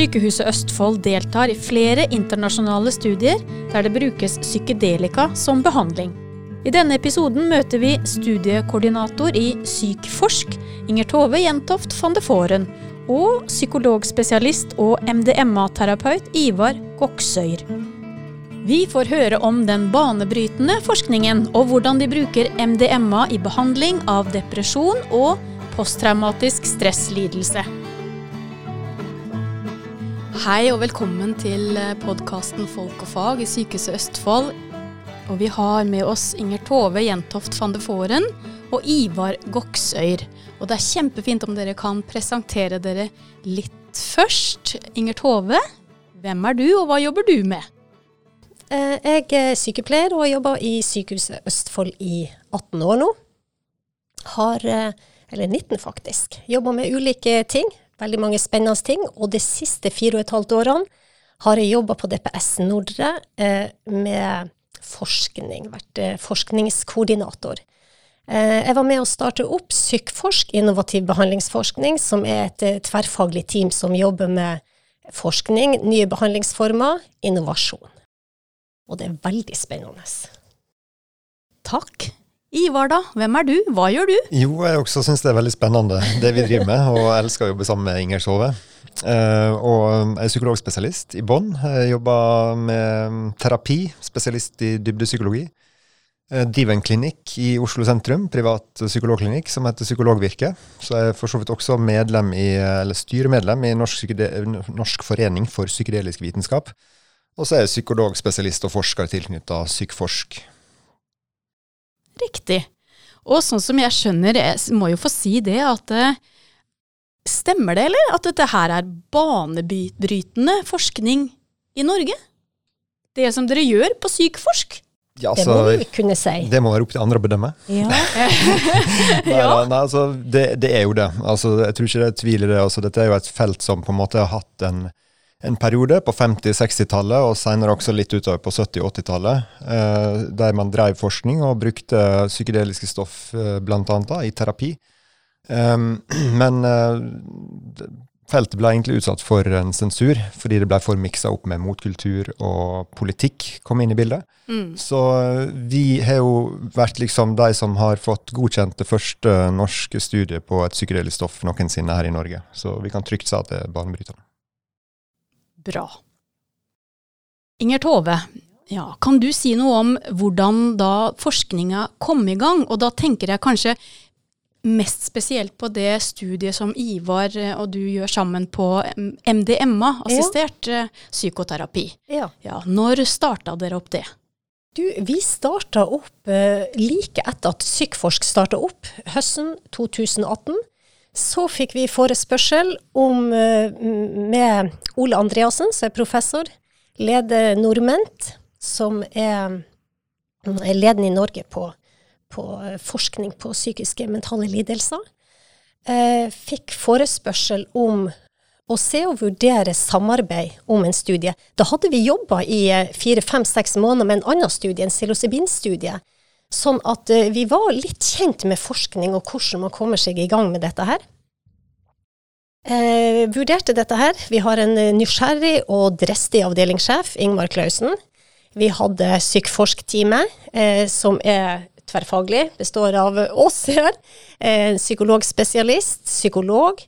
Sykehuset Østfold deltar i flere internasjonale studier der det brukes psykedelika som behandling. I denne episoden møter vi studiekoordinator i Sykforsk, Inger Tove Jentoft van de Foren, og psykologspesialist og MDMA-terapeut Ivar Goksøyr. Vi får høre om den banebrytende forskningen, og hvordan de bruker MDMA i behandling av depresjon og posttraumatisk stresslidelse. Hei og velkommen til podkasten Folk og fag i Sykehuset Østfold. Og vi har med oss Inger Tove Jentoft van de Foren og Ivar Goksøyr. Og det er kjempefint om dere kan presentere dere litt først. Inger Tove, hvem er du, og hva jobber du med? Eh, jeg er sykepleier og jobber i Sykehuset Østfold i 18 år nå. Har, eh, eller 19 faktisk, jobba med ulike ting. Veldig mange spennende ting. Og de siste fire og et halvt årene har jeg jobba på DPS Nordre eh, med forskning, vært eh, forskningskoordinator. Eh, jeg var med å starte opp Sykforsk, innovativ behandlingsforskning, som er et eh, tverrfaglig team som jobber med forskning, nye behandlingsformer, innovasjon. Og det er veldig spennende. Takk. Ivar, da, hvem er du, hva gjør du? Jo, jeg også syns det er veldig spennende det vi driver med, og jeg elsker å jobbe sammen med Inger Sove. Uh, og jeg er psykologspesialist i. Jeg jobber med terapi, spesialist i dybdepsykologi. Jeg driver en klinikk i Oslo sentrum, privat psykologklinikk, som heter Psykologvirke. Så jeg er for så vidt også medlem i, eller styremedlem i Norsk, Norsk forening for psykedelisk vitenskap. Og så er jeg psykologspesialist og forsker tilknytta Sykforsk. Riktig. Og sånn som jeg skjønner, jeg må jo få si det, at Stemmer det, eller? At dette her er banebrytende forskning i Norge? Det som dere gjør på Sykforsk? Ja, altså, det må vi kunne si. Det må være opp til andre å bedømme. Ja. nei, nei, nei, altså, det, det, er jo det. Altså, jeg tror ikke det er tvil i det. Altså, dette er jo et felt som på en måte har hatt en, en periode på 50-60-tallet, og senere også litt utover på 70-80-tallet, eh, der man drev forskning og brukte psykedeliske stoff eh, bl.a. i terapi. Um, men uh, feltet ble egentlig utsatt for en sensur, fordi det ble for miksa opp med motkultur og politikk kom inn i bildet. Mm. Så uh, vi har jo vært liksom de som har fått godkjent det første norske studiet på et psykedelisk stoff noensinne her i Norge. Så vi kan trygt si at det er banebrytende. Bra. Inger Tove, ja, kan du si noe om hvordan da forskninga kom i gang? Og da tenker jeg kanskje mest spesielt på det studiet som Ivar eh, og du gjør sammen på MDMA, assistert ja. Eh, psykoterapi. Ja. ja når starta dere opp det? Du, vi starta opp uh, like etter at Sykforsk starta opp, høsten 2018. Så fikk vi forespørsel om, uh, med Ole Andreassen, som er professor, leder Norment, som er, ledende i Norge på på eh, forskning på psykiske mentale lidelser, eh, fikk forespørsel om å se og vurdere samarbeid om en studie. Da hadde vi jobba i eh, fire-fem-seks måneder med en annen studie, en psilocybin-studie. Sånn at vi var litt kjent med forskning og hvordan man kommer seg i gang med dette her. Eh, vurderte dette her. Vi har en nysgjerrig og dristig avdelingssjef, Ingmar Klausen. Vi hadde Sykforsk-teamet, eh, som er tverrfaglig, består av oss her. En psykologspesialist, psykolog,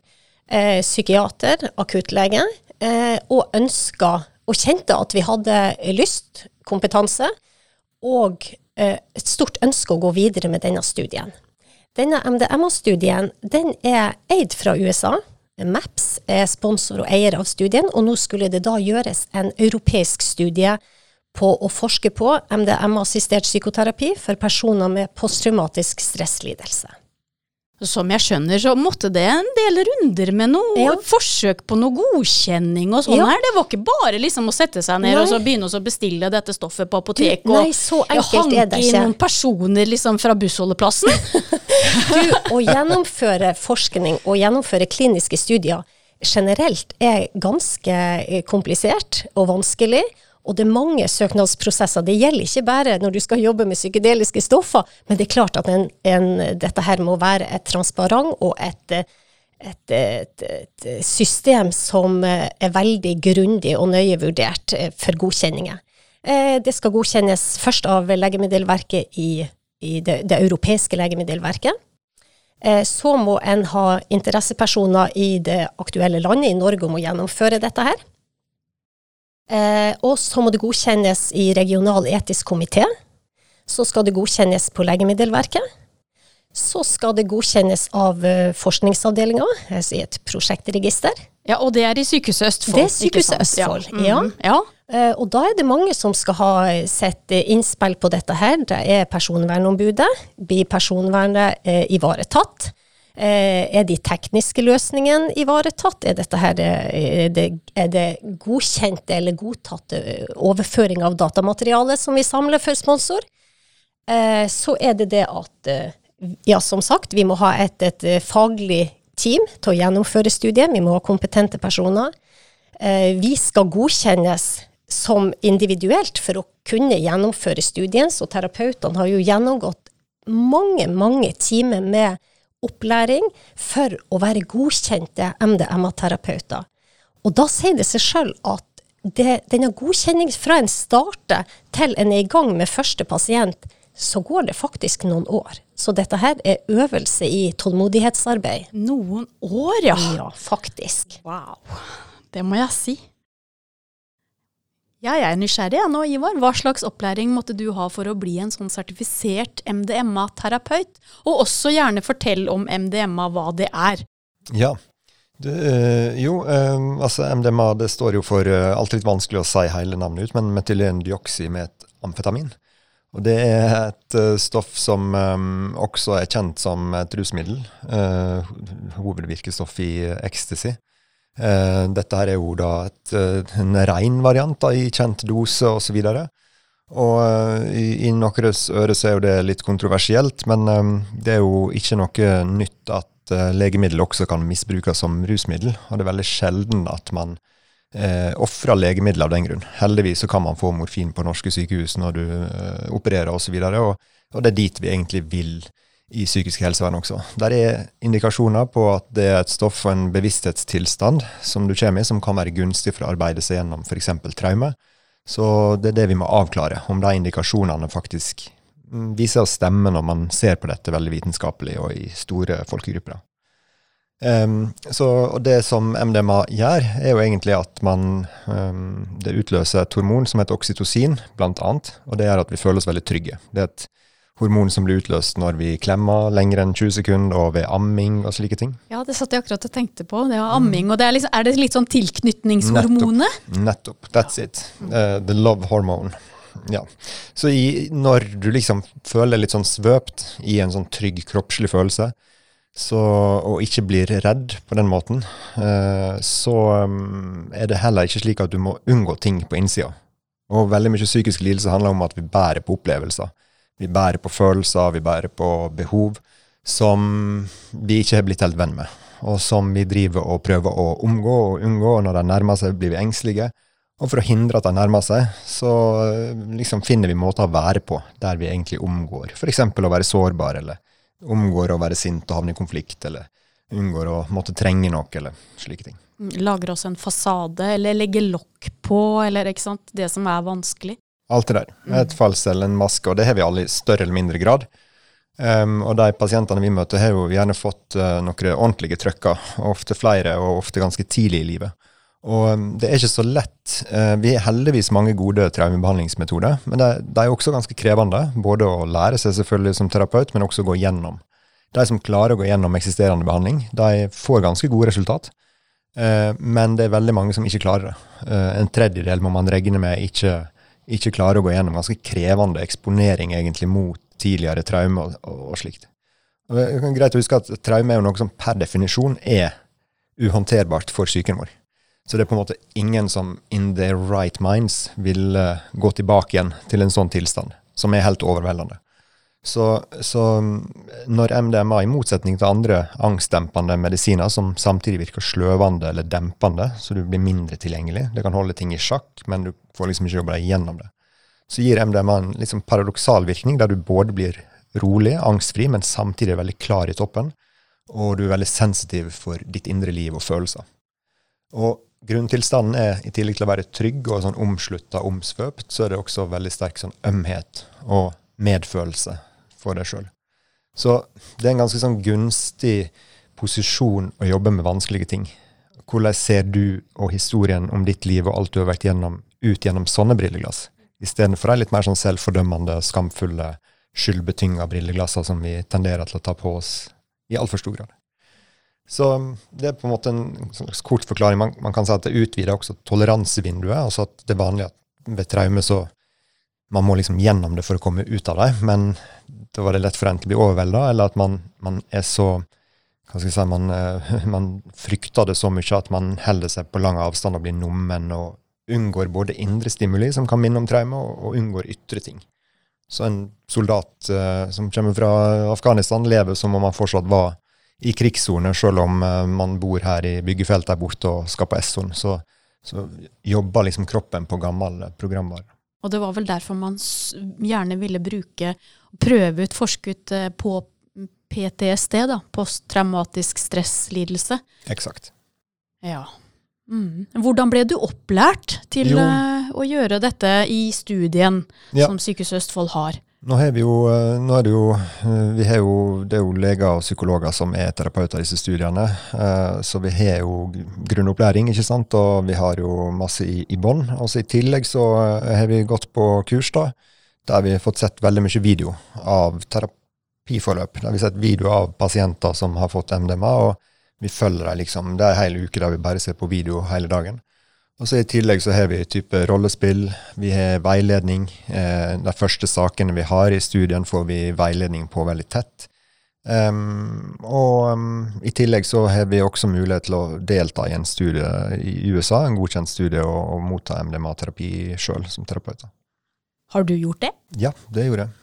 eh, psykiater, akuttlege. Eh, og ønska og kjente at vi hadde lyst, kompetanse og eh, et stort ønske å gå videre med denne studien. Denne MDMA-studien den er eid fra USA. MAPS er sponsor og eier av studien, og nå skulle det da gjøres en europeisk studie på å forske på MDMA-assistert psykoterapi for personer med posttraumatisk stresslidelse. Som jeg skjønner, så måtte det en del runder med noe ja. forsøk på noe godkjenning og sånn ja. her. Det var ikke bare liksom å sette seg ned Nei. og så begynne å bestille dette stoffet på apoteket og så enkelt er det ikke. noen personer liksom fra bussholdeplassen. du, å gjennomføre forskning og gjennomføre kliniske studier generelt er ganske komplisert og vanskelig. Og det er mange søknadsprosesser. Det gjelder ikke bare når du skal jobbe med psykedeliske stoffer, men det er klart at en, en, dette her må være et transparent og et, et, et, et, system som er veldig grundig og nøye vurdert for godkjenninger. Det skal godkjennes først av Legemiddelverket i, i det, det, europeiske legemiddelverket. Så må en ha interessepersoner i det aktuelle landet, i Norge, om å gjennomføre dette her. Og så må det godkjennes i regional etisk komité. Så skal det godkjennes på Legemiddelverket. Så skal det godkjennes av uh, forskningsavdelinga, altså i et prosjektregister. Ja, Og det er i Sykehuset Østfold? Det er Sykehuset Østfold, ja. Mm, ja. Uh, og da er det mange som skal ha sett innspill på dette her. Det er Personvernombudet. Blir personvernet uh, ivaretatt? Er de tekniske løsningene ivaretatt? Er, her, er, det, er det godkjente eller godtatte overføring av datamateriale som vi samler for sponsor? Så er det det at ja, som sagt, vi må ha et, et, eh, faglig team til å gjennomføre studiet. Vi må ha kompetente personer. Eh, vi skal godkjennes som individuelt for å kunne gjennomføre studien, så terapeutene har jo gjennomgått mange, mange timer med opplæring for å være godkjente MDMA-terapeuter. Og da sier det seg sjøl at det, denne godkjenningen fra en starter til en er i gang med første pasient, så går det faktisk noen år. Så dette her er øvelse i tålmodighetsarbeid. Noen år, ja. Ja, faktisk. Wow. Det må jeg si. Jeg er nysgjerrig ja, nå, Ivar. Hva slags opplæring måtte du ha for å bli en sånn sertifisert MDMA-terapeut? Og også gjerne fortell om MDMA, hva det er. Ja, det, øh, jo, øh, altså MDMA det står jo for alt Alltid litt vanskelig å si hele navnet ut, men metylendioxymet amfetamin. Og det er et stoff som også er kjent som et rusmiddel. Hovedvirkestoff i ecstasy. Uh, dette her er jo da et, en ren variant da, i kjent dose osv. Og, så og i, i noens øre så er jo det litt kontroversielt, men det er jo ikke noe nytt at legemiddel også kan misbrukes som rusmiddel. Og det er veldig sjelden at man eh, ofrer legemiddel av den grunn. Heldigvis så kan man få morfin på norske sykehus når du eh, opererer osv. Og, så og, og det er dit vi egentlig vil i psykisk helsevern også. Der er indikasjoner på at det er et stoff og en bevissthetstilstand som du kommer i, som kan være gunstig for å arbeide seg gjennom f.eks. traume. Så det er det vi må avklare, om de indikasjonene faktisk viser å stemme når man ser på dette veldig vitenskapelig og i store folkegrupper. Um, så, og det som MDMA gjør, er jo egentlig at man um, Det utløser et hormon som heter oksytocin, blant annet. Og det gjør at vi føler oss veldig trygge. Det er et hormon som blir utløst når vi klemmer lenger enn 20 sekunder, og ved amming og slike ting. Ja, det satt jeg akkurat og tenkte på. Det var amming. Og det er, liksom, er, det litt sånn tilknytningshormonet? Nettopp. Nettopp. That's it. Uh, the love hormone. Ja. Så i, når du liksom føler deg litt sånn svøpt i en sånn trygg kroppslig følelse, så, og ikke blir redd på den måten, uh, så um, er det heller ikke slik at du må unngå ting på innsida. Og veldig mye psykisk lidelse handler om at vi bærer på opplevelser. Vi bærer på følelser, vi bærer på behov som vi ikke har blitt helt venn med. Og som vi driver og prøver å omgå og unngå, når de nærmer seg, blir vi engstelige. Og for å hindre at de nærmer seg, så eh, liksom finner vi måter å være på der vi egentlig omgår. F.eks. å være sårbar, eller omgår å være sint og havne i konflikt, eller unngår å måtte trenge noe, eller slike ting. Lager oss en fasade, eller legger lokk på, eller ikke sant, det som er vanskelig. Alt det der. Mm. Et falsel, en maske, og det har vi alle i større eller mindre grad. Um, og de pasientene vi møter, har jo gjerne fått uh, noen ordentlige trøkker, ofte flere, og ofte ganske tidlig i livet. Og um, det er ikke så lett. Uh, vi har heldigvis mange gode traumebehandlingsmetoder, men de, er også ganske krevende. Både å lære seg selvfølgelig som terapeut, men også å gå gjennom. De som klarer å gå gjennom eksisterende behandling, de får ganske gode resultat. Uh, men det er veldig mange som ikke klarer det. En tredjedel må man regne med ikke, ikke klarer å gå gjennom ganske krevende eksponering egentlig mot tidligere traume og, og, og slikt. Og det er greit å huske at Traume er jo noe som per definisjon er uhåndterbart for psyken vår. Så det er på en måte ingen som in their right minds vil uh, gå tilbake igjen til en sånn tilstand, som er helt overveldende. Så, så, når MDMA, i motsetning til andre angstdempende medisiner, som samtidig virker sløvende eller dempende, så du blir mindre tilgjengelig, det kan holde ting i sjakk, men du får liksom ikke jobbe deg gjennom det, så gir MDMA en liksom paradoksal virkning, der du både blir rolig, angstfri, men samtidig veldig klar i toppen. og du er veldig sensitiv for ditt indre liv og følelser. Og grunntilstanden er, i tillegg til å være trygg og sånn omslutta, omsvøpt, så er det også veldig sterk sånn ømhet og medfølelse for deg sjøl. Så det er en ganske sånn gunstig posisjon å jobbe med vanskelige ting. Hvordan ser du og historien om ditt liv og alt du har vært gjennom, ut gjennom sånne brilleglass? Istedenfor de litt mer sånn selvfordømmende, skamfulle, skyldbetynga brilleglassene som vi tenderer til å ta på oss i altfor stor grad. Så det er på en måte en slags kort forklaring. Man, man kan si at det utvider også toleransevinduet. altså at Det er vanlig at ved traume så man må liksom gjennom det for å komme ut av det. Men da var det lett for en til å bli overvelda, eller at man, man, er så hva skal jeg si, man, eh, man, frykter det så mye at man holder seg på lang avstand og blir nummen og unngår både indre stimuli, som kan minne om traume, og, unngår ytre ting. Så en soldat uh, som kommer fra Afghanistan, lever som om han fortsatt var i krigssone, selv om uh, man bor her i byggefeltet der borte og skal på Esson. Så, så jobber liksom kroppen på gammel programvare. Og det var vel derfor man gjerne ville bruke, prøve ut, forske ut eh, på PTSD, da, posttraumatisk stresslidelse. Eksakt. Ja. Mm. Hvordan ble du opplært til jo. å gjøre dette i studien ja. som Sykehuset Østfold har? Nå, har vi jo, eh, er det jo, eh, vi har jo, det er jo leger og psykologer som er terapeuter i disse studiene. Eh, så vi har jo grunnopplæring, ikke sant, og vi har jo masse i, i bånn. I tillegg så har vi gått på kurs da, der vi har fått sett veldig mye video av terapiforløp. Der vi har sett video av pasienter som har fått MDMA, og vi følger dem liksom. Det er en hel uke der vi bare ser på video hele dagen. Og så I tillegg så har vi type rollespill, vi har veiledning. Eh, de første sakene vi har i studien, får vi veiledning på veldig tett. Um, og um, i tillegg så har vi også mulighet til å delta i en studie i USA, en godkjent studie, og, og motta MDMA-terapi sjøl som terapeut. Har du gjort det? Ja, det gjorde jeg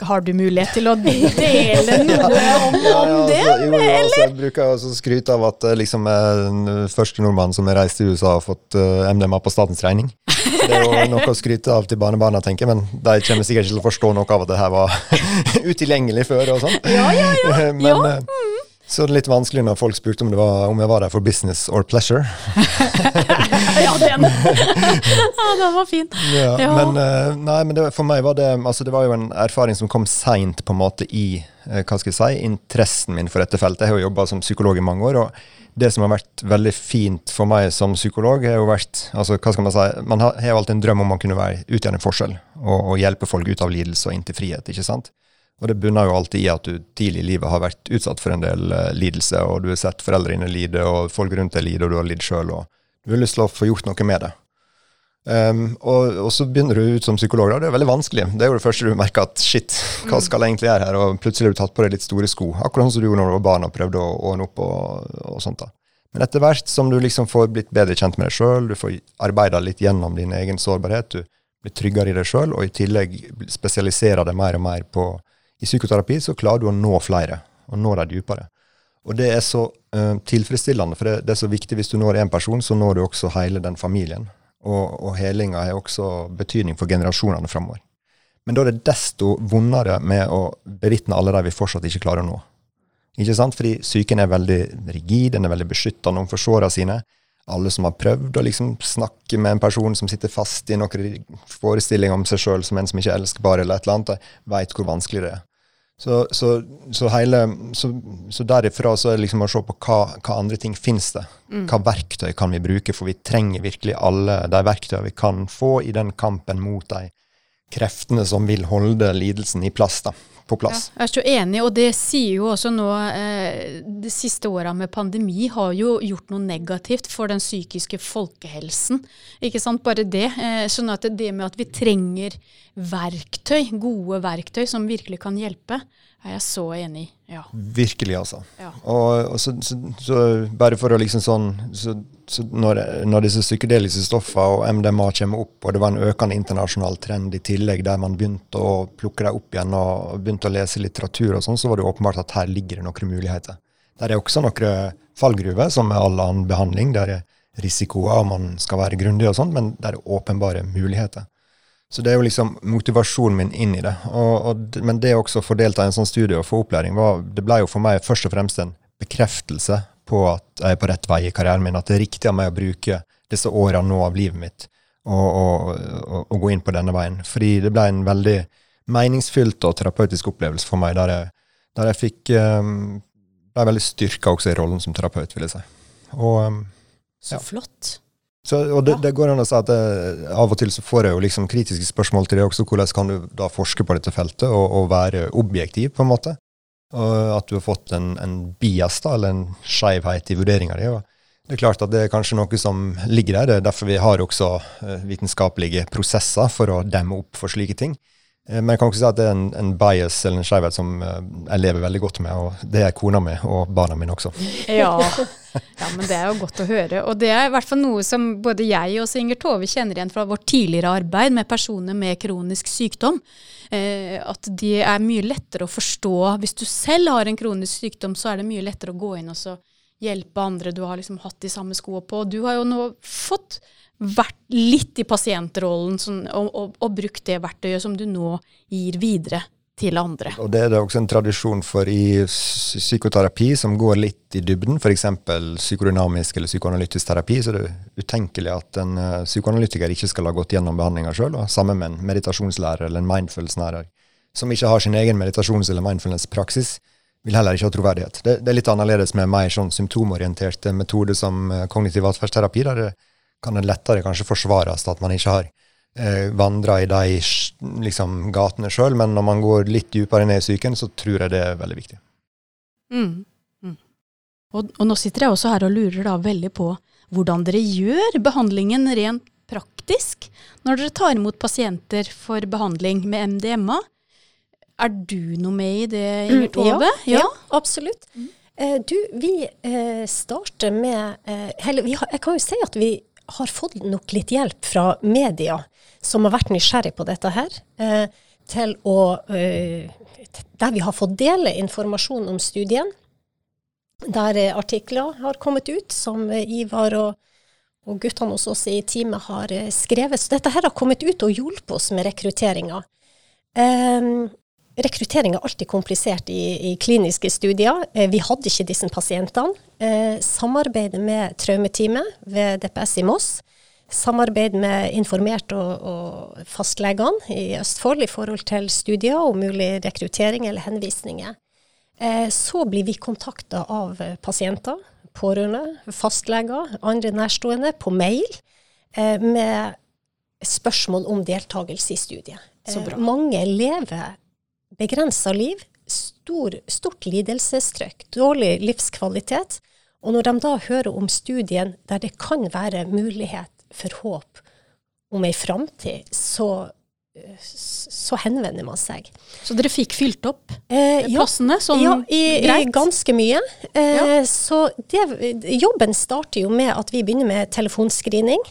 har du mulighet til å dele noe ja, om, ja, om det? Altså, jo, altså, jeg bruker også skryt av at liksom, den første nordmannen som har reist til USA, har fått uh, eh, MDMA på statens regning. Det er jo noe å skryte av til barnebarna, tenker jeg, men de kommer sikkert ikke til å forstå noe av at det her var utilgjengelig før. og sånn. Ja, ja, ja. men, ja. Mm. Så det er litt vanskelig når folk spurte om, det var, om jeg var der for business or pleasure. ja, den! ja, den var fin. Ja, ja. Men, eh, nei, men det, for meg var det altså det var jo en erfaring som kom seint på en måte i eh, hva skal jeg si, interessen min for dette feltet. Jeg har jo jobba som psykolog i mange år. og det som har vært veldig fint for meg som psykolog, har jo vært altså, hva skal Man si, man har, jo alltid en drøm om å kunne være, utgjøre en forskjell og, og, hjelpe folk ut av lidelse og inn til frihet. ikke sant? Og det bunner jo alltid i at du tidlig i livet har vært utsatt for en del uh, lidelse, og du har sett foreldrene lide, og folk rundt deg lide, og du har lidd sjøl, og du har lyst til å få gjort noe med det. Um, og, og, så begynner du ut som psykolog. da, Det er veldig vanskelig. Det er jo det første du merker at shit, hva mm. skal jeg egentlig gjøre her? Og plutselig har du tatt på deg litt store sko. Akkurat sånn som du gjorde når du var barn og prøvde å ordne opp og, og sånt. da. Men etter hvert som du liksom får blitt bedre kjent med deg sjøl, du får arbeida litt gjennom din egen sårbarhet, du blir tryggere i deg sjøl, og i tillegg spesialiserer deg mer og mer på i psykoterapi så klarer du å nå flere, og nå dem dypere. Og det er så uh, tilfredsstillende, for det, det, er så viktig hvis du når én person, så når du også hele den familien. Og, og helinga har også betydning for generasjonene framover. Men da er det desto vondere med å bevitne alle de vi fortsatt ikke klarer å nå. Ikke sant? Fordi psyken er veldig rigid, den er veldig beskyttende overfor såra sine. Alle som har prøvd å liksom snakke med en person som sitter fast i noen forestilling om seg sjøl som en som ikke er elskbar, eller et eller annet, veit hvor vanskelig det er. Så, så, så, hele, så, derifra så er det liksom å se på hva, hva andre ting finnes det. Mm. Hva verktøy kan vi bruke, for vi trenger virkelig alle de verktøyene vi kan få i den kampen mot de kreftene som vil holde lidelsen i plass. da på plass. Ja, jeg er så enig, og det sier jo også nå eh, De siste åra med pandemi har jo gjort noe negativt for den psykiske folkehelsen. Ikke sant, bare det. Eh, sånn at det med at vi trenger verktøy, gode verktøy som virkelig kan hjelpe, er jeg så enig i. Ja. Virkelig, altså. Ja. Og, og så, så, så, bare for å liksom sånn så, når, når, disse psykedeliske stoffene og MDMA kommer opp, og det var en økende internasjonal trend i tillegg, der man begynte å plukke dem opp igjen og begynte å lese litteratur og sånn, så var det åpenbart at her ligger det noen muligheter. Der er også noen fallgruver, som med all annen behandling. Der er risikoer, og man skal være grundig og sånn, men der er åpenbare muligheter. Så det er jo liksom motivasjonen min inn i det. Og, og, men det også å få delta i en sånn studie og få opplæring, var, det ble jo for meg først og fremst en bekreftelse på at jeg er på rett vei i karrieren min, at det er riktig av meg å bruke disse årene nå av livet mitt og, og, og, gå inn på denne veien. Fordi det ble en veldig meningsfylt og terapeutisk opplevelse for meg, der jeg, der jeg fikk um, ble veldig styrka også i rollen som terapeut, vil jeg si. Og, um, så ja. flott. Så, og det, det, går an å si at jeg, Av og til så får jeg jo liksom kritiske spørsmål til det også. Hvordan kan du da forske på dette feltet og, og være objektiv, på en måte? Og at du har fått en, en bias, da, eller en skeivhet i vurderinga di. Det er klart at det er kanskje noe som ligger der. Det er derfor vi har også eh, vitenskapelige prosesser for å demme opp for slike ting. Eh, men jeg kan ikke si at det er en, en bias eller en skjevhet som eh, jeg lever veldig godt med, og det er kona mi og barna mine også. Ja. ja. men det er jo godt å høre. Og det er i hvert fall noe som både jeg og Inger Tove kjenner igjen fra vårt tidligere arbeid med personer med kronisk sykdom. Eh, at det er mye lettere å forstå. Hvis du selv har en kronisk sykdom, så er det mye lettere å gå inn og hjelpe andre du har liksom hatt de samme skoene på. Du har jo nå fått vært litt i pasientrollen sånn, og, og, og, brukt det verktøyet som du nå gir videre til andre. Og Det er det også en tradisjon for i psykoterapi som går litt i dybden, f.eks. psykodynamisk eller psykoanalytisk terapi. Så det er utenkelig at en uh, psykoanalytiker ikke skal ha gått gjennom behandlinga sjøl. Sammen med en meditasjonslærer eller en mindfulness-lærer som ikke har sin egen meditasjons- eller mindfulness-praksis, vil heller ikke ha troverdighet. Det, det, er litt annerledes med mer sånn symptomorienterte metoder som uh, kognitiv atferdsterapi. der det kan det lettere kanskje forsvares at man ikke har eh, vandra i de liksom, gatene sjøl, men når man går litt dypere ned i psyken, så tror jeg det er veldig viktig. Mm. Mm. Og, og, nå sitter jeg også her og lurer da veldig på hvordan dere gjør behandlingen rent praktisk når dere tar imot pasienter for behandling med MDMA. Er du noe med i det, Inger mm, Tove? Ja, ja. ja absolutt. Mm. Eh, du, vi eh, starter med eh, vi har, Jeg kan jo si at vi har fått nok litt hjelp fra media, som har vært nysgjerrig på dette her, eh, til å eh, Der vi har fått dele informasjon om studien. Der eh, artikler har kommet ut som Ivar og, og guttene hos oss i teamet har skrevet. Så dette her har kommet ut og hjulpet oss med rekrutteringa. Um, Rekruttering er alltid komplisert i, i kliniske studier. Eh, vi hadde ikke disse pasientene. Eh, samarbeidet med traumeteamet ved DPS i Moss. Samarbeid med informert og, og fastlegene i Østfold i forhold til studier og mulig rekruttering eller henvisninger. Eh, så blir vi kontakta av pasienter, pårørende, fastleger, andre nærstående på mail med spørsmål om deltakelse i studiet. Mange lever begrensa liv, stor, stort lidelsestrykk, dårlig livskvalitet. Og når de da hører om studien der det kan være mulighet for håp om ei framtid, så, så, henvender man seg. Så dere fikk fylt opp eh, plassene sånn ja, i, greit? Ganske mye. Eh, ja. Så det, jobben starter jo med at vi begynner med telefonscreening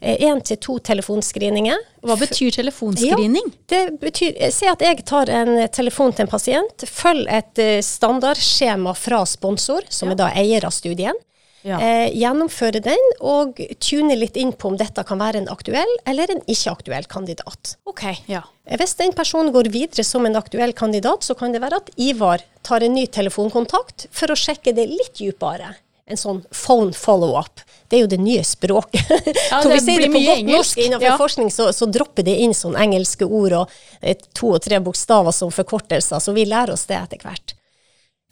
én til to telefonscreeninger. Hva betyr telefonscreening? Ja, det betyr, Si at jeg tar en telefon til en pasient, følg et standardskjema fra sponsor, som ja. er da eier av studien. Ja. Eh, gjennomføre den og tune litt inn på om dette kan være en aktuell eller en ikke-aktuell kandidat. Ok, ja. Eh, hvis den personen går videre som en aktuell kandidat, så kan det være at Ivar tar en ny telefonkontakt for å sjekke det litt dypere en sånn phone follow-up. Det er jo det nye språket. Ja, Når vi sier det på godt engelsk. norsk innenfor ja. forskning, så, så, dropper det inn sånne engelske ord og eh, to og tre bokstaver som forkortelser, så vi lærer oss det etter hvert.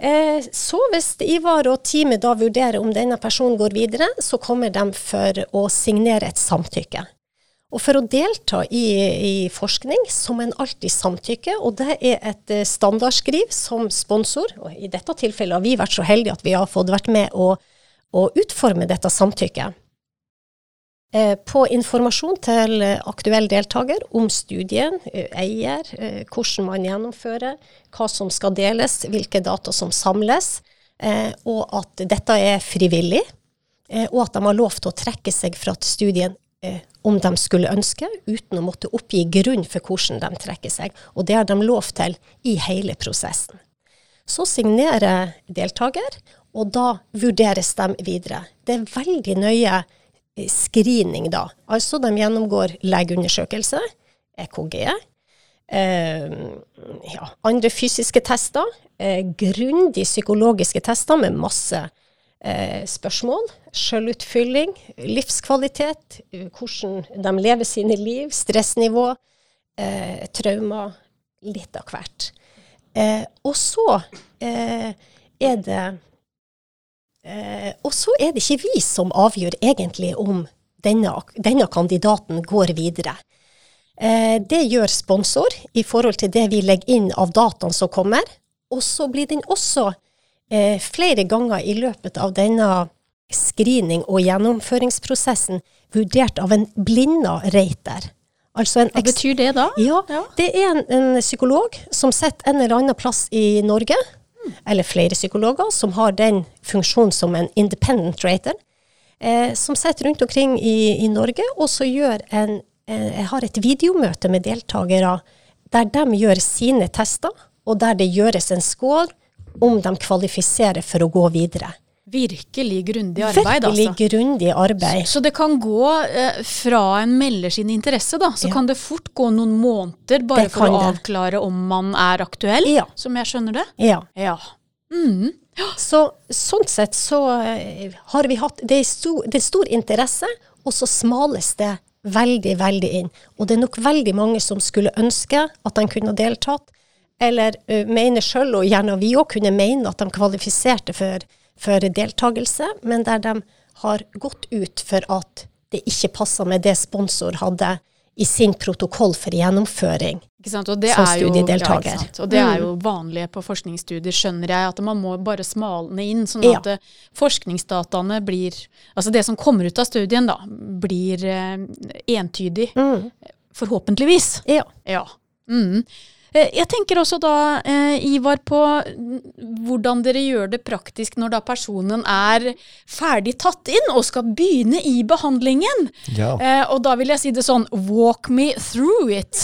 Eh, så hvis Ivar og teamet da vurderer om denne personen går videre, så kommer de for å signere et samtykke. Og for å delta i, i forskning så må en alltid samtykke, og det er et eh, standardskriv som sponsor. Og i dette tilfellet har vi vært så heldige at vi har fått vært med å, å utforme dette samtykket. Eh, på informasjon til aktuell deltaker om studien, eh, eier, hvordan man gjennomfører, hva som skal deles, hvilke data som samles, og at dette er frivillig. Og at de har lov til å trekke seg fra studien om de skulle ønske, uten å måtte oppgi grunn for hvordan de trekker seg. Og det har de lov til i hele prosessen. Så signerer deltaker, og da vurderes de videre. Det er veldig nøye eh, screening da. Altså de gjennomgår legeundersøkelse, EKG. Eh, ja, andre fysiske tester. Eh, grundig psykologiske tester med masse eh, spørsmål. Sjølutfylling, livskvalitet, hvordan de lever sine liv, stressnivå, eh, traumer. Litt av hvert. Eh, og så eh, er det Og så er det ikke vi som avgjør egentlig om denne, denne kandidaten går videre. Eh, det gjør sponsor i forhold til det vi legger inn av dataen som kommer. Og så blir den også eh, flere ganger i løpet av denne screening- og gjennomføringsprosessen vurdert av en blinda reiter. Altså Hva betyr det da? Ja, ja. Det er en, en, psykolog som sitter en eller annen plass i Norge, mm. eller flere psykologer, som har den funksjonen som en independent rater eh, som sitter rundt omkring i, i Norge, og så en eh, har et videomøte med deltakere der de gjør sine tester, og der det gjøres en score om de kvalifiserer for å gå videre. Virkelig grundig arbeid, Virkelig altså. grundig arbeid. Så, så, det kan gå eh, fra en melder sin interesse, da, så ja. kan det fort gå noen måneder bare for å avklare om man er aktuell, ja. som jeg skjønner det? Ja. ja. Mm. Så sånn sett så eh, har vi hatt Det er stor, det er stor interesse, og så smales det veldig, veldig inn. Og det er nok veldig mange som skulle ønske at de kunne deltatt, eller uh, mener sjøl, og gjerne vi òg kunne mene at de kvalifiserte for, for deltakelse, men der de har gått ut for at det ikke passa med det sponsor hadde i sin protokoll for gjennomføring som studiedeltaker. Ja, og det er jo mm. vanlig på forskningsstudier, skjønner jeg, at man må bare smalne inn, sånn at ja. Forskningsdataene blir Altså det som kommer ut av studien, da, blir eh, entydig. Mm. Forhåpentligvis. Ja. ja. Mm. Eh, jeg tenker også da, eh, Ivar, på hvordan dere gjør det praktisk når da personen er ferdig tatt inn og skal begynne i behandlingen. Ja. Eh, og da vil jeg si det sånn Walk me through it.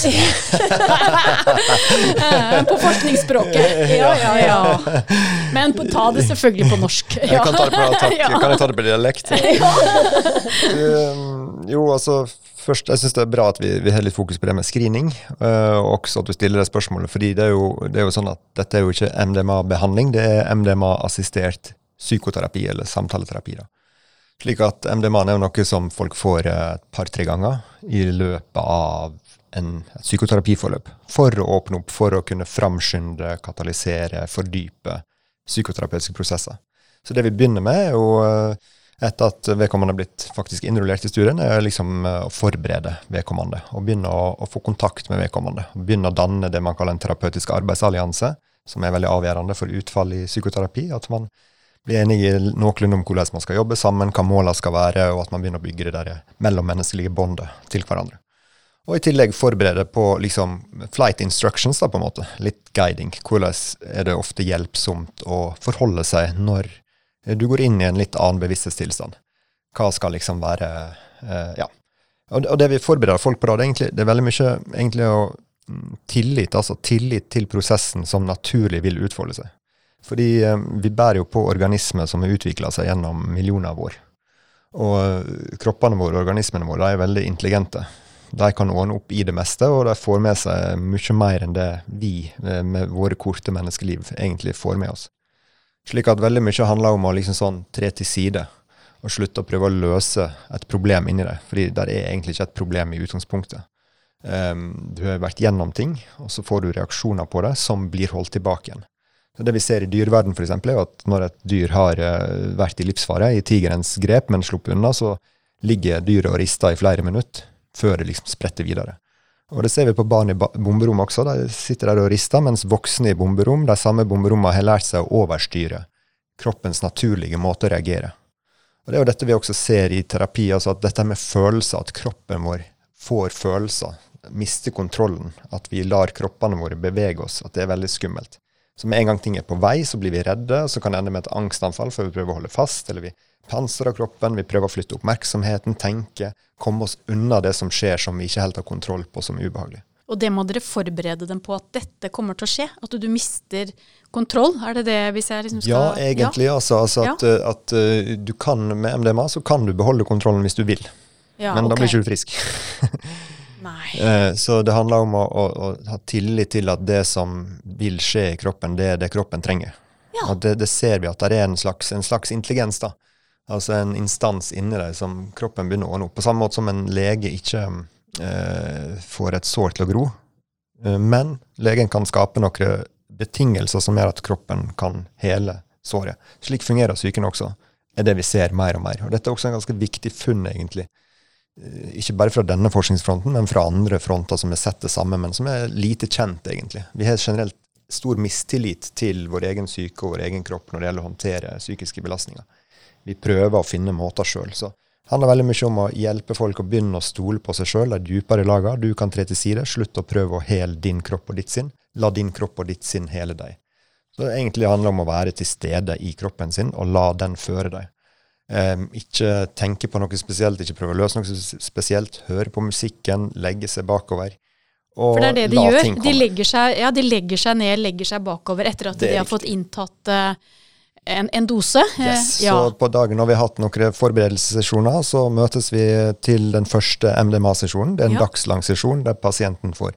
på forskningsspråket. Ja, ja, ja. Men på, ta det selvfølgelig på norsk. Jeg kan ta det på, takk. Kan jeg ta det på dialekt? um, jo, altså først, jeg syns det er bra at vi, vi, har litt fokus på det med screening, uh, og også at du stiller det spørsmålet. fordi det er, jo, det er jo sånn at dette er jo ikke MDMA-behandling, det er MDMA-assistert psykoterapi eller samtaleterapi. da. Slik at MDMA er jo noe som folk får et par-tre ganger i løpet av en, et psykoterapiforløp. For å åpne opp, for å kunne framskynde, katalysere, fordype psykoterapeutiske prosesser. Så det vi begynner med, er jo uh, etter at vedkommende har blitt faktisk innrullert i studien, er liksom eh, å forberede vedkommende. Og begynne å, å, få kontakt med vedkommende. Og Begynne å danne det man kaller en terapeutisk arbeidsallianse, som er veldig avgjørende for utfall i psykoterapi. At man blir enige noenlunde om hvordan man skal jobbe sammen, hva målene skal være, og at man begynner å bygge det der mellommenneskelige båndet til hverandre. Og i tillegg forberede på liksom flight instructions, da, på en måte. Litt guiding. Hvordan er det ofte hjelpsomt å forholde seg når du går inn i en litt annen bevissthetstilstand. Hva skal liksom være uh, Ja. Og, det vi forbereder folk på da, det er, egentlig, det er veldig mye egentlig å mm, tillit, altså tillit til prosessen som naturlig vil utfolde seg. Fordi um, vi bærer jo på organismer som har utvikla seg gjennom millioner av år. Og kroppene våre, og organismene våre, de er veldig intelligente. De kan ordne opp i det meste, og de får med seg mye mer enn det vi med våre korte menneskeliv egentlig får med oss. Slik at veldig mye handler om å liksom sånn tre til side og slutte å prøve å løse et problem inni deg. Fordi det er egentlig ikke et problem i utgangspunktet. Um, du har vært gjennom ting, og så får du reaksjoner på det som blir holdt tilbake igjen. Så det vi ser i dyreverden f.eks., er at når et dyr har uh, vært i livsfare, i tigerens grep, men sluppet unna, så ligger dyret og rister i flere minutter før det liksom spretter videre. Og det ser vi på barn i bomberom også. De sitter der og rister, mens voksne i bomberom, de samme bomberommene har lært seg å overstyre kroppens naturlige måte å reagere. Og Det er jo dette vi også ser i terapi, altså at dette med følelser, at kroppen vår får følelser, mister kontrollen, at vi lar kroppene våre bevege oss, at det er veldig skummelt. Så med en gang ting er på vei, så blir vi redde, og så kan det ende med et angstanfall før vi prøver å holde fast, eller vi pansrer kroppen, vi prøver å flytte oppmerksomheten, tenke, komme oss unna det som skjer som vi ikke helt har kontroll på, som er ubehagelig. Og det må dere forberede dem på at dette kommer til å skje? At du mister kontroll? Er det det hvis jeg liksom skal Ja, egentlig. Ja. Altså, altså ja. at, at, uh, du kan med MDMA så kan du beholde kontrollen hvis du vil. Ja, Men okay. da blir ikke du frisk. Eh, så det handler om å, å, å, ha tillit til at det som vil skje i kroppen, det er det kroppen trenger. Ja. Det, det, ser vi at det er en slags, en slags intelligens, da. Altså en instans inni deg som kroppen begynner å ordne opp. På samme måte som en lege ikke eh, får et sår til å gro. Eh, men legen kan skape noen betingelser som gjør at kroppen kan hele såret. Slik fungerer psyken også. er det vi ser mer og mer. Og Dette er også en ganske viktig funn, egentlig. Eh, ikke bare fra denne forskningsfronten, men fra andre fronter som har sett det samme, men som er lite kjent, egentlig. Vi har generelt stor mistillit til vår egen syke og vår egen kropp når det gjelder å håndtere psykiske belastninger vi prøver å finne måter sjøl. Så det handler veldig mye om å hjelpe folk å begynne å stole på seg sjøl, de dypere laga. Du kan tre til side. Slutt å prøve å hele din kropp og ditt sinn. La din kropp og ditt sinn hele deg. Så det egentlig handler om å være til stede i kroppen sin, og la den føre deg. Um, ikke tenke på noe spesielt, ikke prøve å løse noe spesielt. Høre på musikken, legge seg bakover. For det er det de gjør. De legger, seg, ja, de legger seg ned, legger seg bakover etter at de har riktig. fått inntatt uh, en, en dose. Yes, ja. Så på dagen når vi har hatt noen forberedelsessesjoner, så møtes vi til den første MDMA-sesjonen. Det er en ja. dagslang sesjon der pasienten får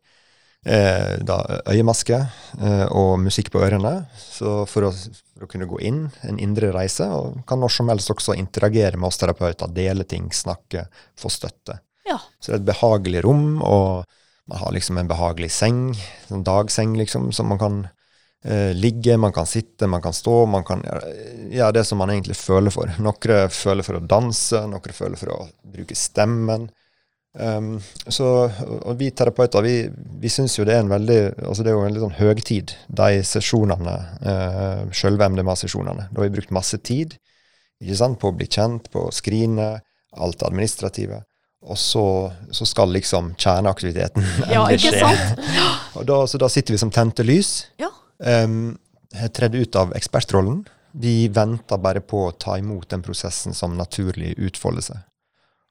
eh, da, øyemaske eh, og musikk på ørene så for å, for, å, kunne gå inn en indre reise. Og kan når som helst også interagere med oss terapeuter, dele ting, snakke, få støtte. Ja. Så det er et behagelig rom, og man har liksom en behagelig seng, en dagseng liksom, som man kan eh, ligge, man kan sitte, man kan stå. Man kan gjøre det som man egentlig føler for. Noen føler for å danse, noen føler for å bruke stemmen. Um, så, og vi terapeuter vi, vi syns jo det er en veldig altså det er jo en litt sånn høgtid, de sesjonene, uh, sjølve MDMA-sesjonene. Da har vi brukt masse tid ikke sant, på å bli kjent, på å skrine, alt det administrative. Og så, så, skal liksom kjerneaktiviteten endelig skje. sant? og da, så da sitter vi som tente lys. Ja um, tredd ut av ekspertrollen. Vi venter bare på å ta imot den prosessen som naturlig utfolder seg.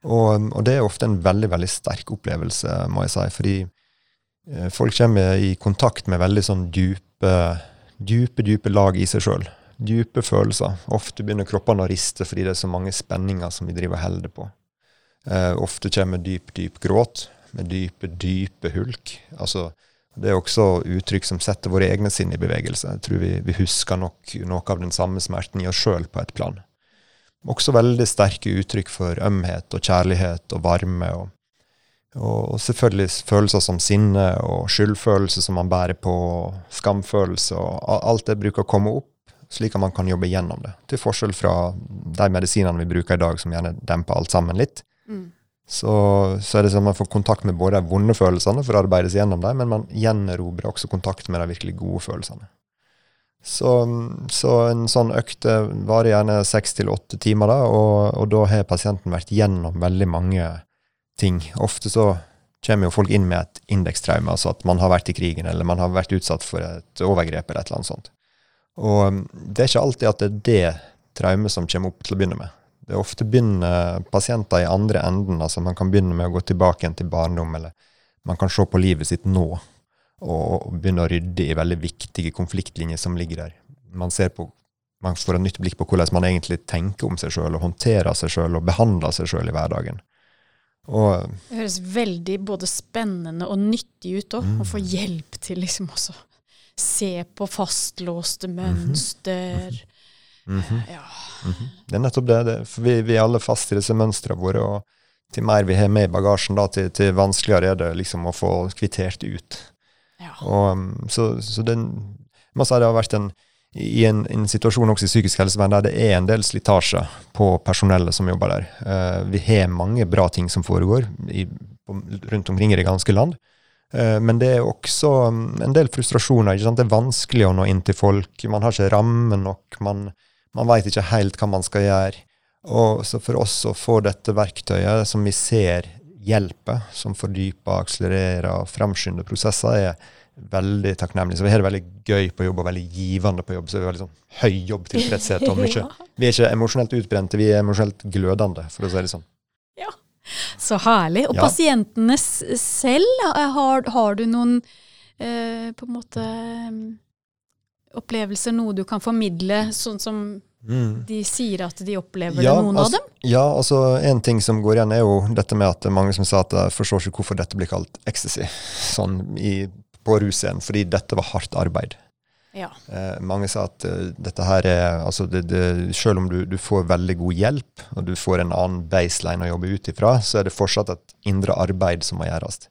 Og, og, det er ofte en veldig veldig sterk opplevelse, må jeg si. Fordi eh, folk kommer i kontakt med veldig sånn dype, dype, dype lag i seg sjøl. Dype følelser. Ofte begynner kroppene å riste fordi det er så mange spenninger som vi driver og holder på. Eh, ofte kommer dyp, dyp gråt med dype, dype hulk. Altså det er også uttrykk som setter våre egne sinn i bevegelse. Jeg tror vi, vi husker nok noe av den samme smerten i oss sjøl på et plan. Også veldig sterke uttrykk for ømhet og kjærlighet og varme. Og, og, selvfølgelig følelser som sinne og skyldfølelse som man bærer på, skamfølelse og alt det bruker å komme opp, slik at man kan jobbe gjennom det. Til forskjell fra de medisinene vi bruker i dag, som gjerne demper alt sammen litt. Mm så, så, er det sånn at man får kontakt med både de vonde følelsene for å arbeide seg gjennom dem, men man gjenerobrer også kontakt med de virkelig gode følelsene. Så, så en sånn økt varer gjerne seks til åtte timer, da, og, og, da har pasienten vært gjennom veldig mange ting. Ofte så kommer jo folk inn med et indekstraume, altså at man har vært i krigen, eller man har vært utsatt for et overgrep, eller et eller annet sånt. Og det er ikke alltid at det er det traumet som kommer opp til å begynne med. Det er ofte begynner pasienter i andre enden. altså Man kan begynne med å gå tilbake igjen til barndom, eller man kan se på livet sitt nå og begynne å rydde i veldig viktige konfliktlinjer som ligger der. Man ser på man får et nytt blikk på hvordan man egentlig tenker om seg sjøl, og håndterer seg sjøl og behandler seg sjøl i hverdagen. Og, det høres veldig både spennende og nyttig ut òg, mm. å få hjelp til liksom også se på fastlåste mønster. Mm -hmm. Mm -hmm. ja. Mm -hmm. Det er nettopp det. det for vi, vi, er alle fast i disse mønstrene våre. og til mer vi har med i bagasjen, da, til, til vanskeligere er det liksom å få kvittert ut. Ja. Og, um, så, så den, det har vært en, i en, en, situasjon også i psykisk helsevern der det er en del slitasje på personellet som jobber der. Uh, vi har mange bra ting som foregår i, på, rundt omkring i det ganske land. Uh, men det er også um, en del frustrasjoner. Det er vanskelig å nå inn til folk. Man har ikke ramme nok. man man veit ikke helt hva man skal gjøre. Og så for oss å få dette verktøyet som vi ser hjelper, som fordyper, akselererer og fremskynder prosesser, er veldig takknemlig. Så vi har det veldig gøy på jobb og veldig givende på jobb. Så vi har veldig sånn høy jobbtilfredshet. Og mye. Vi er ikke emosjonelt utbrente, vi er emosjonelt glødende, for å si det sånn. Ja, Så herlig. Og ja. pasientene selv, har, har du noen eh, på en måte opplevelser, noe du kan formidle, sånn som Mm. De sier at de opplever ja, det, noen altså, av dem? Ja, altså en ting som går igjen, er jo dette med at det er mange som sa at jeg forstår ikke hvorfor dette blir kalt ecstasy sånn i, på russcenen, fordi dette var hardt arbeid. Ja. Eh, mange sa at uh, dette her er altså det, det, Selv om du, du, får veldig god hjelp, og du får en annen baseline å jobbe ut ifra, så er det fortsatt et indre arbeid som må gjøres.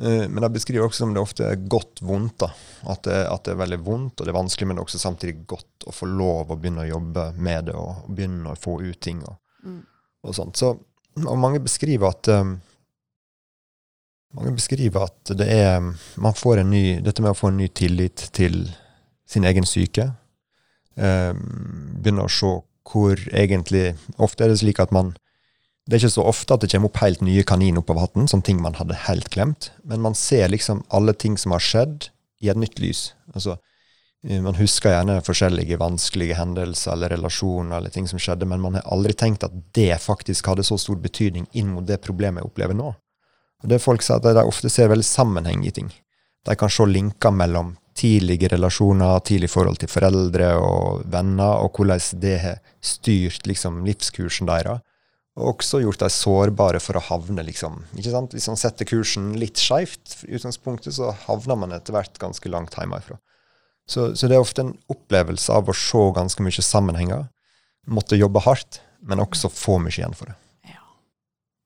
Uh, men jeg beskriver også som det ofte er godt vondt. at det, at det, er veldig vondt, og det er vanskelig, men det er også samtidig godt å få lov å begynne å jobbe med det, og begynne å få ut ting. og, mm. og sånt. Så, og mange beskriver at um, mange beskriver at det er man får en ny, dette med å få en ny tillit til sin egen syke. um, begynner å se hvor egentlig Ofte er det slik at man Det er ikke så ofte at det kommer opp helt nye kaniner oppover hatten, sånne ting man hadde helt glemt. Men man ser liksom alle ting som har skjedd, i et nytt lys. Altså, eh, man husker gjerne forskjellige vanskelige hendelser eller relasjoner eller ting som skjedde, men man har aldri tenkt at det faktisk hadde så stor betydning inn mot det problemet jeg opplever nå. Og det Folk sier at de ofte ser veldig sammenheng i ting. De kan se linker mellom tidlige relasjoner, tidlig forhold til foreldre og venner, og hvordan det har styrt liksom, livskursen deres. Og også gjort dem sårbare for å havne, liksom. Ikke sant? Hvis man setter kursen litt skeivt i utgangspunktet, så havner man etter hvert ganske langt hjemmefra. Så, så det er ofte en opplevelse av å se ganske mye sammenhenger. Måtte jobbe hardt, men også få mye igjen for det. Ja.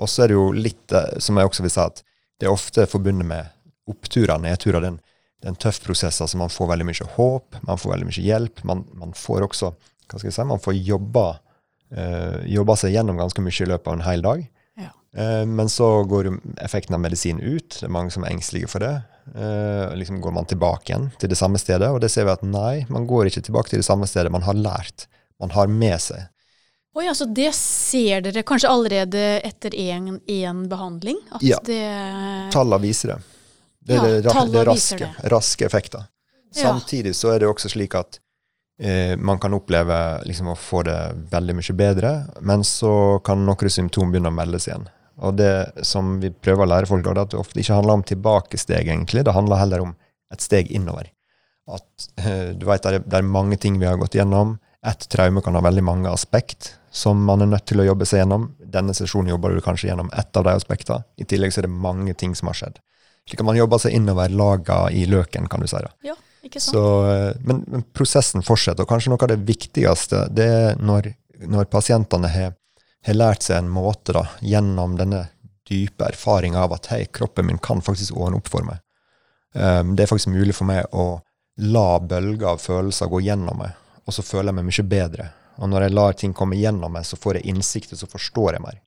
Og så er det jo litt, eh, som jeg også vil si, at det er ofte forbundet med oppturer nedturer. Den det er en tøff prosess. altså Man får veldig mye håp, man får veldig mye hjelp. Man, man får også hva skal jeg si, man får jobba, uh, jobba seg gjennom ganske mye i løpet av en hel dag. Ja. Uh, men så går effekten av medisin ut. Det er mange som er engstelige for det. Uh, liksom Går man tilbake igjen til det samme stedet? Og det ser vi at nei, man går ikke tilbake til det samme stedet. Man har lært. Man har med seg. Oi, altså Det ser dere kanskje allerede etter én behandling? ja, tallene viser det. Det er ja, det, det raske, det. raske effekter. Samtidig så er det også slik at eh, man kan oppleve liksom, å få det veldig mye bedre, men så kan noen symptomer begynne å meldes igjen. Og det som vi prøver å lære folk, er at det ofte ikke handler om tilbakesteg, egentlig. Det handler heller om et steg innover. At eh, du vet, det det er mange ting vi har gått gjennom. Ett traume kan ha veldig mange aspekt som man er nødt til å jobbe seg gjennom. Denne sesjonen jobber du kanskje gjennom ett av de aspektene. I tillegg så er det mange ting som har skjedd. Slik at man jobber seg innover laga i løken, kan du si. det. Ja. Så, eh, men, men, prosessen fortsetter, og kanskje noe av det viktigste det er når, når pasientene har, har, lært seg en måte da, gjennom denne dype erfaringa av at hei, kroppen min kan faktisk ordne opp for meg. Um, det er faktisk mulig for meg å la bølger av følelser gå gjennom meg, og så føler jeg meg mye bedre. Og når jeg lar ting komme gjennom meg, så får jeg innsikt, og så forstår jeg mer.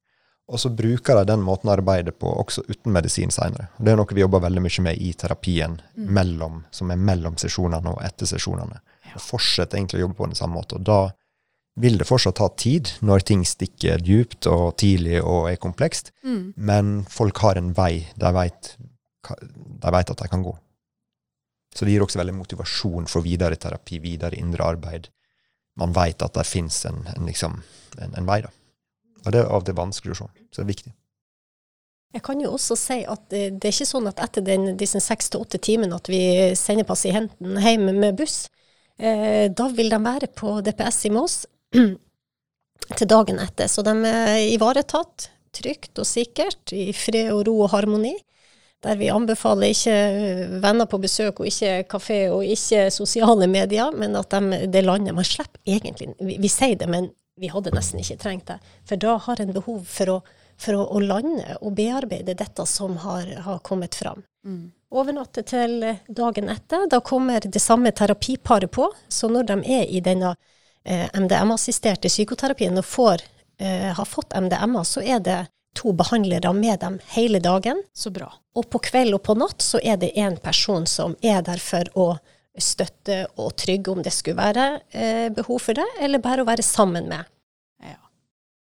Og så bruker de den måten å arbeide på også uten medisin seinere. Det er noe vi jobber veldig mye med i terapien, mm. mellom, som er mellom sesjonene og etter sesjonene. Ja. Og fortsetter egentlig å jobbe på den samme måten. Og da vil det fortsatt ta tid når ting stikker djupt og tidlig og er komplekst, mm. men folk har en vei de vet, de vet at de kan gå. Så det gir også veldig motivasjon for videre terapi, videre indre arbeid. Man vet at det fins en, en, liksom, en, en vei, da. Og det er av og til vanskelig å se. Så det er viktig. Jeg kan jo også si at det, det er ikke sånn at etter den, disse seks til åtte timene at vi sender pasienten hjem med buss. Eh, da vil de være på DPS i Mås til dagen etter. Så de er ivaretatt trygt og sikkert, i fred og ro og harmoni. Der vi anbefaler ikke venner på besøk og ikke kafé og ikke sosiale medier, men at de, det landet Man slipper egentlig vi, vi sier det, men vi hadde nesten ikke trengt det. For da har en behov for å, for å, å lande og bearbeide dette som har, har kommet fram. Mm. Overnatte til dagen etter. Da kommer det samme terapiparet på. Så når de er i denne eh, MDMA-assisterte psykoterapien og får, eh, har fått MDMA, så er det to behandlere med dem hele dagen. Så bra. Og på kveld og på natt så er det én person som er der for å støtte og trygg om det skulle være eh, behov for det, eller bare å være sammen med. Ja.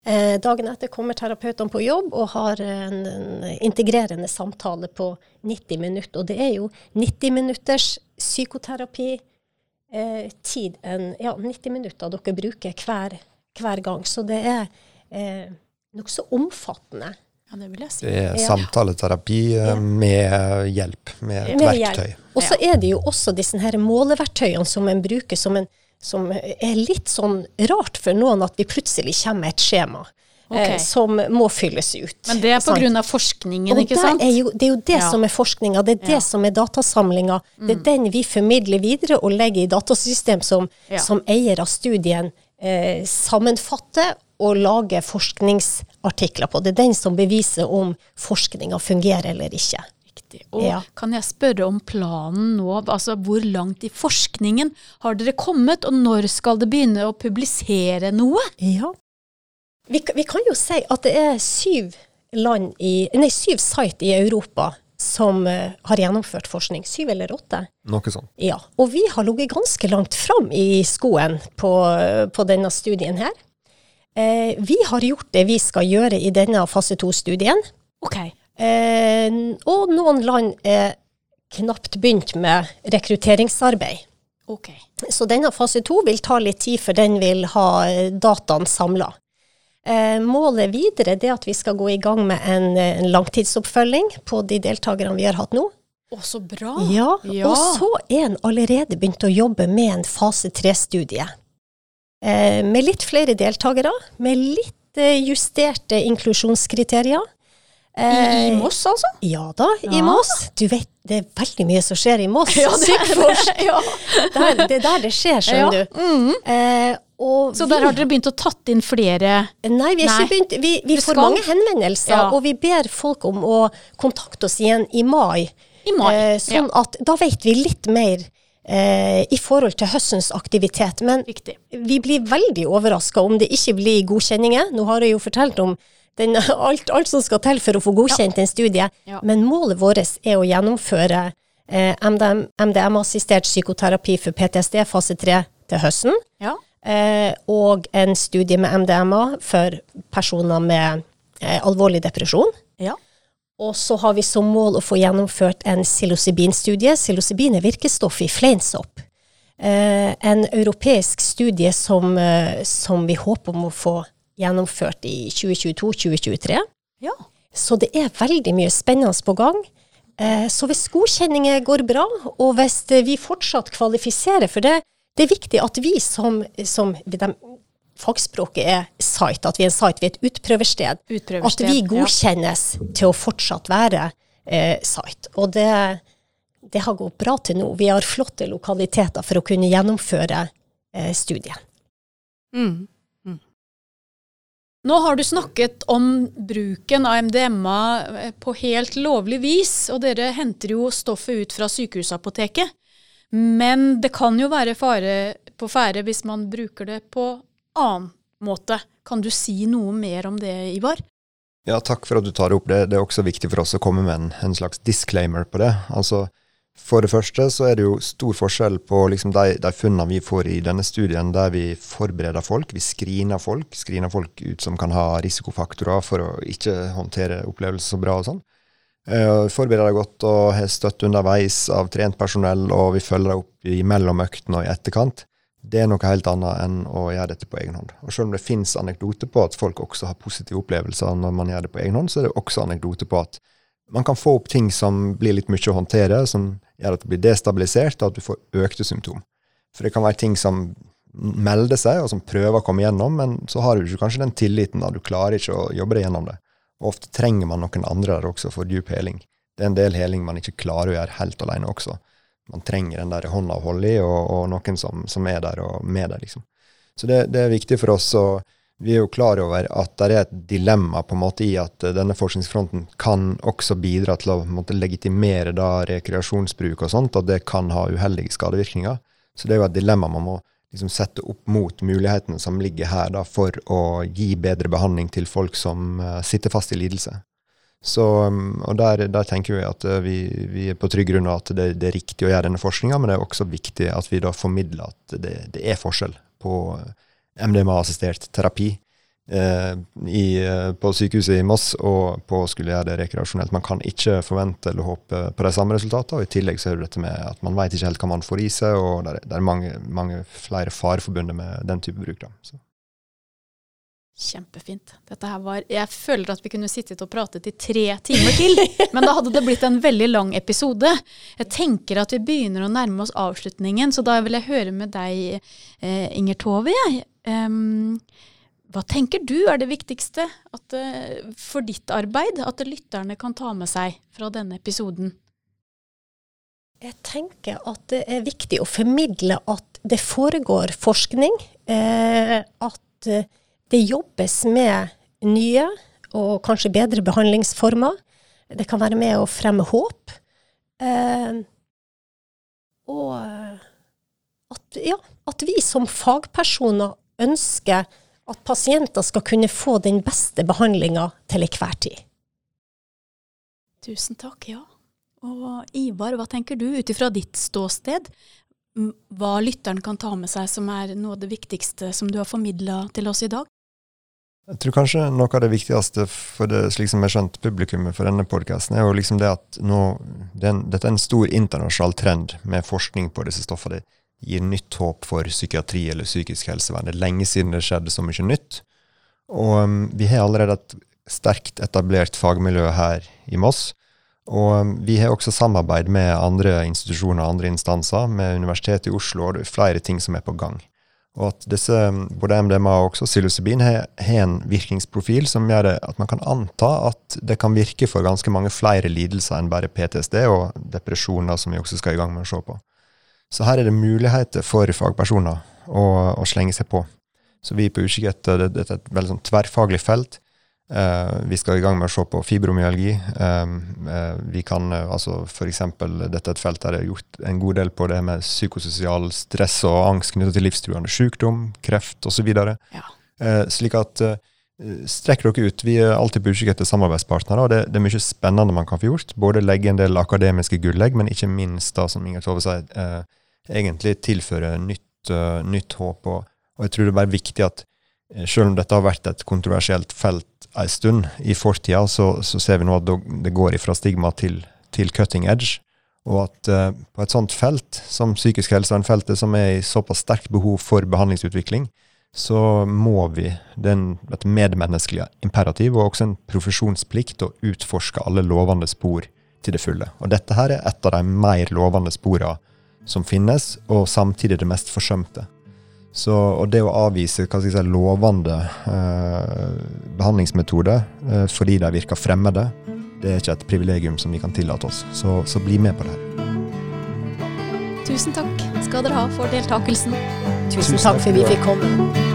Eh, dagen etter kommer terapeutene på jobb og har en, en, integrerende samtale på 90 minutter. Og det er jo 90 minutters psykoterapi eh, tid enn ja, 90 minutter dere bruker hver, hver gang. Så det er eh, nokså omfattende. Ja, det vil jeg si. Det er samtaleterapi ja. med hjelp, med, med verktøy. Og så er det jo også disse her måleverktøyene som en bruker som en som er litt sånn rart for noen at vi plutselig kommer med et skjema. Okay. Eh, som må fylles ut. Men det er pga. forskningen, Og ikke sant? Er jo, det er jo det Ja. som er forskninga, det er det Ja. Mm. som er datasamlinga. Det er den vi formidler videre og legger i datasystem som, Ja. som eier av studien eh, sammenfatter og lager forskningsartikler på. Det er den som beviser om forskninga fungerer eller ikke. Riktig. Og Ja. kan jeg spørre om planen nå? Altså hvor langt i forskningen har dere kommet, og når skal det begynne å publisere noe? Ja. Vi, vi kan jo si at det er syv, land i, nei, syv site i Europa som eh, har gjennomført forskning. Syv eller åtte? Noe sånt. Ja, og vi har ligget ganske langt fram i skoen på, på denne studien her. Eh, vi har gjort det vi skal gjøre i denne fase to-studien, Ok. eh, og noen land er knapt begynt med rekrutteringsarbeid. ok. Så denne fase to vil ta litt tid, for den vil ha dataen samla. Eh, målet videre er at vi skal gå i gang med en, en langtidsoppfølging på de deltakerne vi har hatt nå. Å, så bra. Ja, Ja. og så er en allerede begynt å jobbe med en fase tre-studie. Eh, med litt flere deltakere, med litt eh, justerte inklusjonskriterier. I, I Eh, Moss, altså? Ja da, i Moss. Du vet, det er veldig mye som skjer i Moss. det er det. Ja. Der, det er der det skjer, skjønner Ja. du. Mhm. Eh, og Så vi- der har dere begynt å tatt inn flere Nei, vi har Nei. begynt. Vi, vi får mange henvendelser, Ja. og vi ber folk om å kontakte oss igjen i mai. i mai. Eh, sånn at da vet vi litt mer eh, i forhold til høstens aktivitet. Men Riktig. vi blir veldig overraska om det ikke blir godkjenninger. Nå har jeg jo fortalt om den, alt, alt som skal til for å få godkjent en studie. Ja. Men målet vårt er å gjennomføre eh, MDM, MDM-assistert psykoterapi for PTSD fase 3 til høsten. Ja. Eh, og en studie med MDMA for personer med eh, alvorlig depresjon. ja. Og så har vi som mål å få gjennomført en psilocybin-studie. Psilocybin er virkestoff i fleinsopp. Eh, en europeisk studie som, eh, som vi håper om å få gjennomført i 2022-2023. ja. Så det er veldig mye spennende på gang. Eh, så hvis godkjenninger går bra, og hvis vi fortsatt kvalifiserer for det, det er viktig at vi som, som de, fagspråket er site, at vi er en site, vi er et utprøversted. At vi vi ja. godkjennes til å fortsatt være eh, site. Og det, det har gått bra til nå. Vi har flotte lokaliteter for å kunne gjennomføre eh, studien. Mm. Mm. Nå har du snakket om bruken av MDMA eh, på helt lovlig vis, og dere henter jo stoffet ut fra sykehusapoteket. Men det kan jo være fare på ferde hvis man bruker det på annen måte. Kan du si noe mer om det, Ivar? Ja, takk for at du tar det opp. Det, det er også viktig for oss å komme med en, en slags disclaimer på det. Altså, for det første så er det jo stor forskjell på liksom de, de funnene vi får i denne studien, der vi forbereder folk, vi screener folk, screener folk ut som kan ha risikofaktorer for å ikke håndtere opplevelser så bra og sånn. Eh, Forbereder deg godt og har støtte underveis av trent personell, og vi følger deg opp i mellom øktene og i etterkant. Det er noe helt annet enn å gjøre dette på egen hånd. Og selv om det finnes anekdoter på at folk også har positive opplevelser når man gjør det på egen hånd, så er det også anekdoter på at man kan få opp ting som blir litt mye å håndtere, som gjør at det blir destabilisert, og at du får økte symptom. For det kan være ting som melder seg, og som prøver å komme gjennom, men så har du ikke kanskje den tilliten, da. Du klarer ikke å jobbe deg gjennom det. Og ofte trenger man noen andre der også for dyp heling. Det er en del heling man ikke klarer å gjøre helt alene også. Man trenger den der hånda å holde i, og, og noen som, som er der og med deg, liksom. Så det, det er viktig for oss. og vi er jo klar over at det er et dilemma på en måte i at eh, denne forskningsfronten kan også bidra til å måte, legitimere da rekreasjonsbruk og sånt, og det kan ha uheldige skadevirkninger. Så det er jo et dilemma man må liksom sette opp mot mulighetene som ligger her da, for å gi bedre behandling til folk som uh, sitter fast i lidelse. Så, um, og der, der tenker vi at eh, vi, vi er på trygg grunn av at det, det er riktig å gjøre denne forskninga, men det er også viktig at vi da formidler at det, det er forskjell på eh, MDMA-assistert terapi eh, i, på sykehuset i Moss og på å skulle gjøre det rekreasjonelt. Man kan ikke forvente eller håpe på de samme resultatene. og I tillegg så er det dette med at man vet ikke helt hva man får i seg, og det er, det er mange, mange flere farer forbundet med den type bruk. Da. Så. Kjempefint. Dette her var Jeg føler at vi kunne sittet og pratet i tre timer til, men da hadde det blitt en veldig lang episode. Jeg tenker at vi begynner å nærme oss avslutningen, så da vil jeg høre med deg, eh, Inger Tove. Um, hva tenker du er det viktigste at, uh, for ditt arbeid at lytterne kan ta med seg fra denne episoden? Jeg tenker at det er viktig å formidle at det foregår forskning. Eh, at eh, det jobbes med nye og kanskje bedre behandlingsformer. Det kan være med å fremme håp. Eh, og at, ja, at vi som fagpersoner ønsker at pasienter skal kunne få den beste behandlinga til enhver tid. Tusen takk, ja. Og Ivar, hva tenker du ut ifra ditt ståsted? Hva lytteren kan ta med seg som er noe av det viktigste som du har formidla til oss i dag? Jeg tror kanskje noe av det viktigste for det slik som jeg skjønt publikummet for denne podkasten, er jo liksom det at nå, den, dette er en stor internasjonal trend med forskning på disse stoffene. Det gir nytt håp for psykiatri eller psykisk helsevern. Det er lenge siden det skjedde så mye nytt. Og um, vi har allerede et sterkt etablert fagmiljø her i Moss. Og um, vi har også samarbeid med andre institusjoner og andre instanser, med Universitetet i Oslo, og det er flere ting som er på gang. Og at disse, både MDMA og også psilocybin har, en virkningsprofil som gjør at man kan anta at det kan virke for ganske mange flere lidelser enn bare PTSD og depresjoner, som vi også skal i gang med å se på. Så her er det muligheter for fagpersoner å, å slenge seg på. Så vi på Utkikk etter dette et veldig sånn tverrfaglig felt vi skal i gang med å se på fibromyalgi. Um, uh, vi kan uh, altså F.eks. dette er et felt der det er gjort en god del på det med psykososial stress og angst knyttet til livstruende sykdom, kreft osv. Ja. Slik at strekk dere ut. Vi er alltid på utkikk etter samarbeidspartnere, og det, det, er mye spennende man kan få gjort. Både legge en del akademiske gullegg, men ikke minst, da, som Inger Tove sier, egentlig tilføre nytt, nytt håp. Og, og jeg tror det er bare viktig at selv om dette har vært et kontroversielt felt en stund i fortida, så, så, ser vi nå at det går fra stigma til, til cutting edge. Og at uh, på et sånt felt som psykisk helsevern-feltet, som er i såpass sterkt behov for behandlingsutvikling, så må vi, den, et medmenneskelig imperativ og også en profesjonsplikt, å utforske alle lovende spor til det fulle. Og dette her er et av de mer lovende sporene som finnes, og samtidig det mest forsømte. Så, og det å avvise hva skal jeg si, lovende eh, behandlingsmetoder eh, fordi de virker fremmede, det er ikke et privilegium som vi kan tillate oss. Så, så bli med på det her. Tusen takk skal dere ha for deltakelsen. Tusen, Tusen takk for vi fikk komme.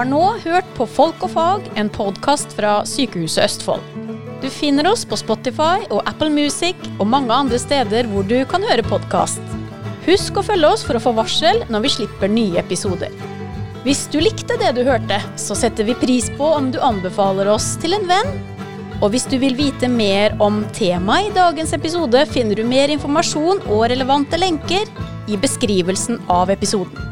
har nå hørt på Folk og fag, en podkast fra Sykehuset Østfold. Du finner oss på Spotify og Apple Music og mange andre steder hvor du kan høre podkast. Husk å følge oss for å få varsel når vi slipper nye episoder. Hvis du likte det du hørte, så setter vi pris på om du anbefaler oss til en venn. Og hvis du vil vite mer om temaet i dagens episode, finner du mer informasjon og relevante lenker i beskrivelsen av episoden.